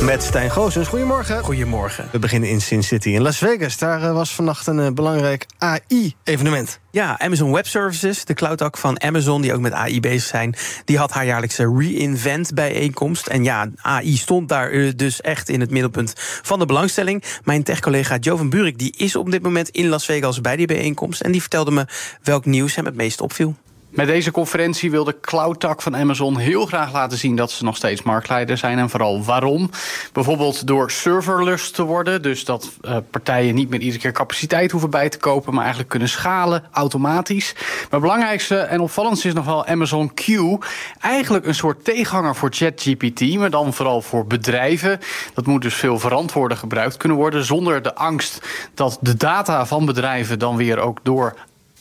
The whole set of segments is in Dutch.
Met Stijn Goosens. Goedemorgen. Goedemorgen. We beginnen in Sin City in Las Vegas. Daar uh, was vannacht een uh, belangrijk AI-evenement. Ja, Amazon Web Services, de cloud van Amazon, die ook met AI bezig zijn, die had haar jaarlijkse Reinvent bijeenkomst. En ja, AI stond daar uh, dus echt in het middelpunt van de belangstelling. Mijn tech-collega Joe van Buurik die is op dit moment in Las Vegas bij die bijeenkomst. En die vertelde me welk nieuws hem het meest opviel. Met deze conferentie wil de cloud-tak van Amazon heel graag laten zien dat ze nog steeds marktleider zijn. En vooral waarom. Bijvoorbeeld door serverless te worden. Dus dat uh, partijen niet meer iedere keer capaciteit hoeven bij te kopen, maar eigenlijk kunnen schalen automatisch. Maar het belangrijkste en opvallendste is nog wel Amazon Q. Eigenlijk een soort tegenhanger voor ChatGPT, maar dan vooral voor bedrijven. Dat moet dus veel verantwoorder gebruikt kunnen worden. Zonder de angst dat de data van bedrijven dan weer ook door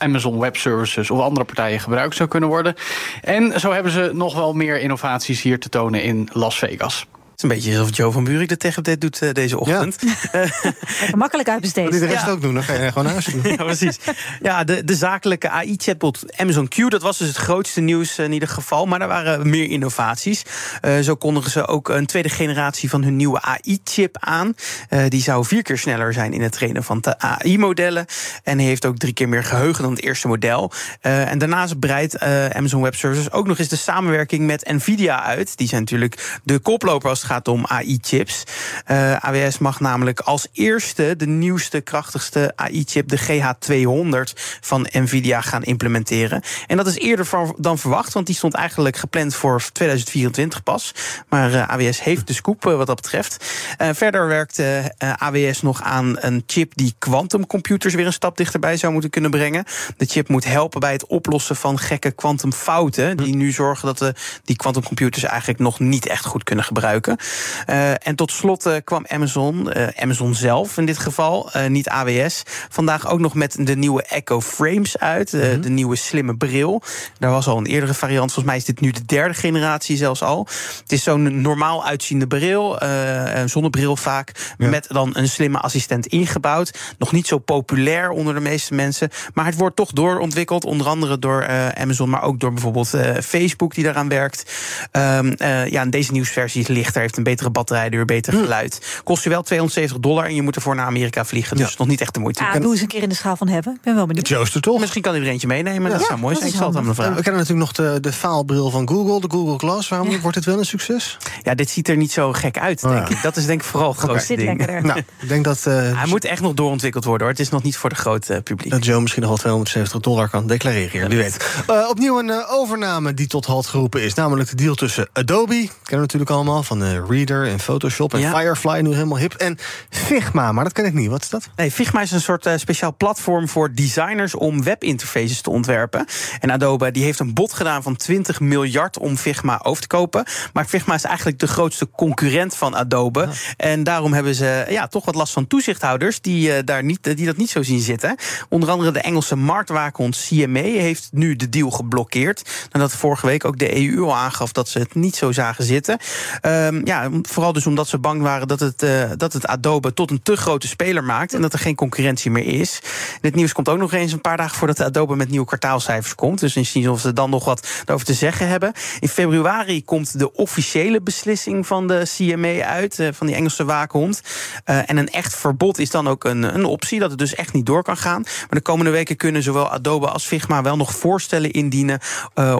Amazon Web Services of andere partijen gebruikt zou kunnen worden. En zo hebben ze nog wel meer innovaties hier te tonen in Las Vegas. Het is een beetje alsof Joe van Buurik de tech-update doet uh, deze ochtend. Ja. Makkelijk uitbesteed. Wil die de rest ja. ook doen? Dan ga je gewoon naar huis doen. ja, precies. Ja, de, de zakelijke AI-chatbot Amazon Q... dat was dus het grootste nieuws in ieder geval. Maar er waren meer innovaties. Uh, zo kondigen ze ook een tweede generatie van hun nieuwe AI-chip aan. Uh, die zou vier keer sneller zijn in het trainen van de AI-modellen. En heeft ook drie keer meer geheugen dan het eerste model. en daarnaast breidt Amazon Web Services ook nog eens de samenwerking met NVIDIA uit. Die zijn natuurlijk de koploper als gaat om AI-chips. Uh, AWS mag namelijk als eerste de nieuwste, krachtigste AI-chip, de GH200 van Nvidia, gaan implementeren. En dat is eerder dan verwacht, want die stond eigenlijk gepland voor 2024 pas. Maar uh, AWS heeft de scoop uh, wat dat betreft. verder werkt AWS nog aan een chip die quantumcomputers weer een stap dichterbij zou moeten kunnen brengen. De chip moet helpen bij het oplossen van gekke kwantumfouten, die nu zorgen dat de, die quantumcomputers eigenlijk nog niet echt goed kunnen gebruiken. Uh, en tot slot uh, kwam Amazon, uh, Amazon zelf in dit geval, niet AWS, vandaag ook nog met de nieuwe Echo Frames uit. Mm -hmm. De nieuwe slimme bril. Daar was al een eerdere variant. Volgens mij is dit nu de derde generatie zelfs al. Het is zo'n normaal uitziende bril, een zonnebril vaak, ja. met dan een slimme assistent ingebouwd. Nog niet zo populair onder de meeste mensen, maar het wordt toch doorontwikkeld, onder andere door Amazon, maar ook door bijvoorbeeld Facebook die daaraan werkt. Um, ja, en deze nieuwsversie is lichter heeft een betere batterijduur, beter geluid. Kost je wel 270 dollar en je moet ervoor naar Amerika vliegen. Dus ja. nog niet echt de moeite. Ja, doe eens een keer in de schaal van hebben. Ik ben wel benieuwd. Joost er toch? Misschien kan er eentje meenemen. Ja. Dat zou mooi zijn. Ik zal het aan hem vragen. We kennen natuurlijk nog de, de faalbril van Google, de Google Glass. Waarom ja. wordt het wel een succes? Ja, dit ziet er niet zo gek uit, denk oh, ik. Dat is denk ik vooral het grootste okay. ding. Nou, ik denk dat, uh, Hij moet echt nog doorontwikkeld worden. Hoor. Het is nog niet voor de grote uh, publiek. Dat Joe misschien nog wel 270 dollar kan declareren hier. Wie weet. Uh, opnieuw een overname die tot halt geroepen is. Namelijk de deal tussen Adobe, kennen we natuurlijk allemaal, van de Reader en Photoshop en ja. Firefly nu helemaal hip. En Figma, maar dat ken ik niet. Wat is dat? Nee, Figma is een soort uh, speciaal platform voor designers om webinterfaces te ontwerpen. En Adobe die heeft een bod gedaan van 20 miljard om Figma over te kopen. Maar Figma is eigenlijk de grootste concurrent van Adobe. Ja. En daarom hebben ze ja, toch wat last van toezichthouders die, uh, daar niet, die dat niet zo zien zitten. Onder andere de Engelse marktwaakhond CMA heeft nu de deal geblokkeerd. Nadat vorige week ook de EU al aangaf dat ze het niet zo zagen zitten. Um, ja, vooral dus omdat ze bang waren dat het, uh, dat het Adobe tot een te grote speler maakt en dat er geen concurrentie meer is. Dit nieuws komt ook nog eens een paar dagen voordat Adobe met nieuwe kwartaalcijfers komt. Dus misschien of ze dan nog wat over te zeggen hebben. In februari komt de officiële beslissing van de CMA uit, uh, van die Engelse waakhond. Uh, en een echt verbod is dan ook een, een optie, dat het dus echt niet door kan gaan. Maar de komende weken kunnen zowel Adobe als Figma wel nog voorstellen indienen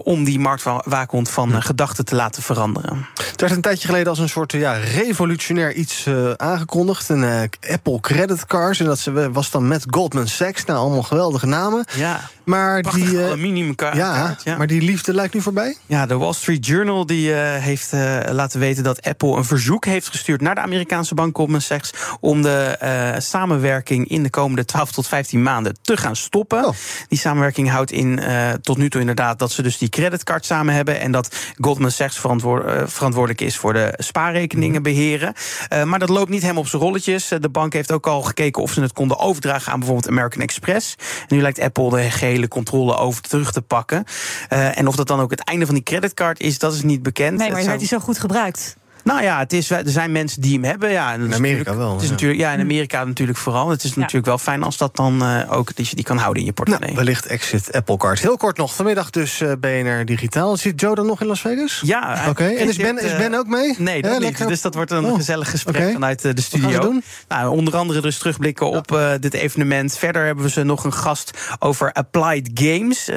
om die marktwaakhond van gedachten te laten veranderen. Het werd een tijdje geleden als een soort ja, revolutionair iets uh, aangekondigd. Een uh, Apple Credit Card. En dat was dan met Goldman Sachs. Nou, allemaal geweldige namen. Ja. Maar die, uh, aluminiumkaart. Ja, ja, maar die liefde lijkt nu voorbij? Ja, de Wall Street Journal die, heeft laten weten dat Apple een verzoek heeft gestuurd naar de Amerikaanse bank Goldman Sachs om de samenwerking in de komende 12 tot 15 maanden te gaan stoppen. Oh. Die samenwerking houdt in tot nu toe inderdaad dat ze dus die creditcard samen hebben en dat Goldman Sachs verantwoord, verantwoordelijk is voor de spaarrekeningen beheren. Uh, maar dat loopt niet helemaal op zijn rolletjes. De bank heeft ook al gekeken of ze het konden overdragen aan bijvoorbeeld American Express. En nu lijkt Apple de gehele controle over terug te pakken. Uh, en of dat dan ook het einde van die creditcard is, dat is niet bekend. Nee, maar het werd hij zo goed gebruikt? Nou ja, het is, er zijn mensen die hem hebben. Ja, in Amerika wel. Het is Natuurlijk, ja, in Amerika natuurlijk vooral. Het is natuurlijk wel fijn als dat dan uh, ook dat je die kan houden in je portemonnee. Nou, wellicht exit Apple Card. Heel kort nog, vanmiddag dus uh, BNR Digitaal. Zit Joe dan nog in Las Vegas? Ja. Oké, en is Ben, is ben ook mee? Nee, dat niet. Dus dat wordt een oh. gezellig gesprek vanuit de studio. Nou, onder andere dus terugblikken op uh, dit evenement. Verder hebben we ze nog een gast over Applied Games.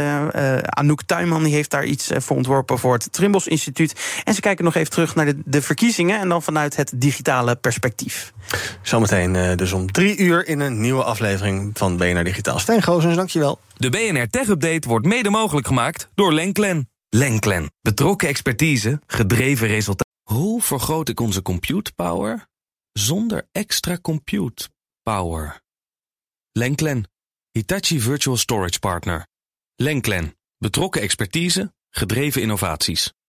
Anouk Tuinman die heeft daar iets voor ontworpen voor het Trimbos Instituut. En ze kijken nog even terug naar de, de verkiezingen en dan vanuit het digitale perspectief. Zometeen uh, dus om drie uur in een nieuwe aflevering van BNR Digitaal. Stijn Goosens, dankjewel. De BNR Tech Update wordt mede mogelijk gemaakt door Lenklen. Lenklen. Betrokken expertise, gedreven resultaten. Hoe vergroot ik onze compute power zonder extra compute power? Lenklen. Hitachi Virtual Storage Partner. Lenklen. Betrokken expertise, gedreven innovaties.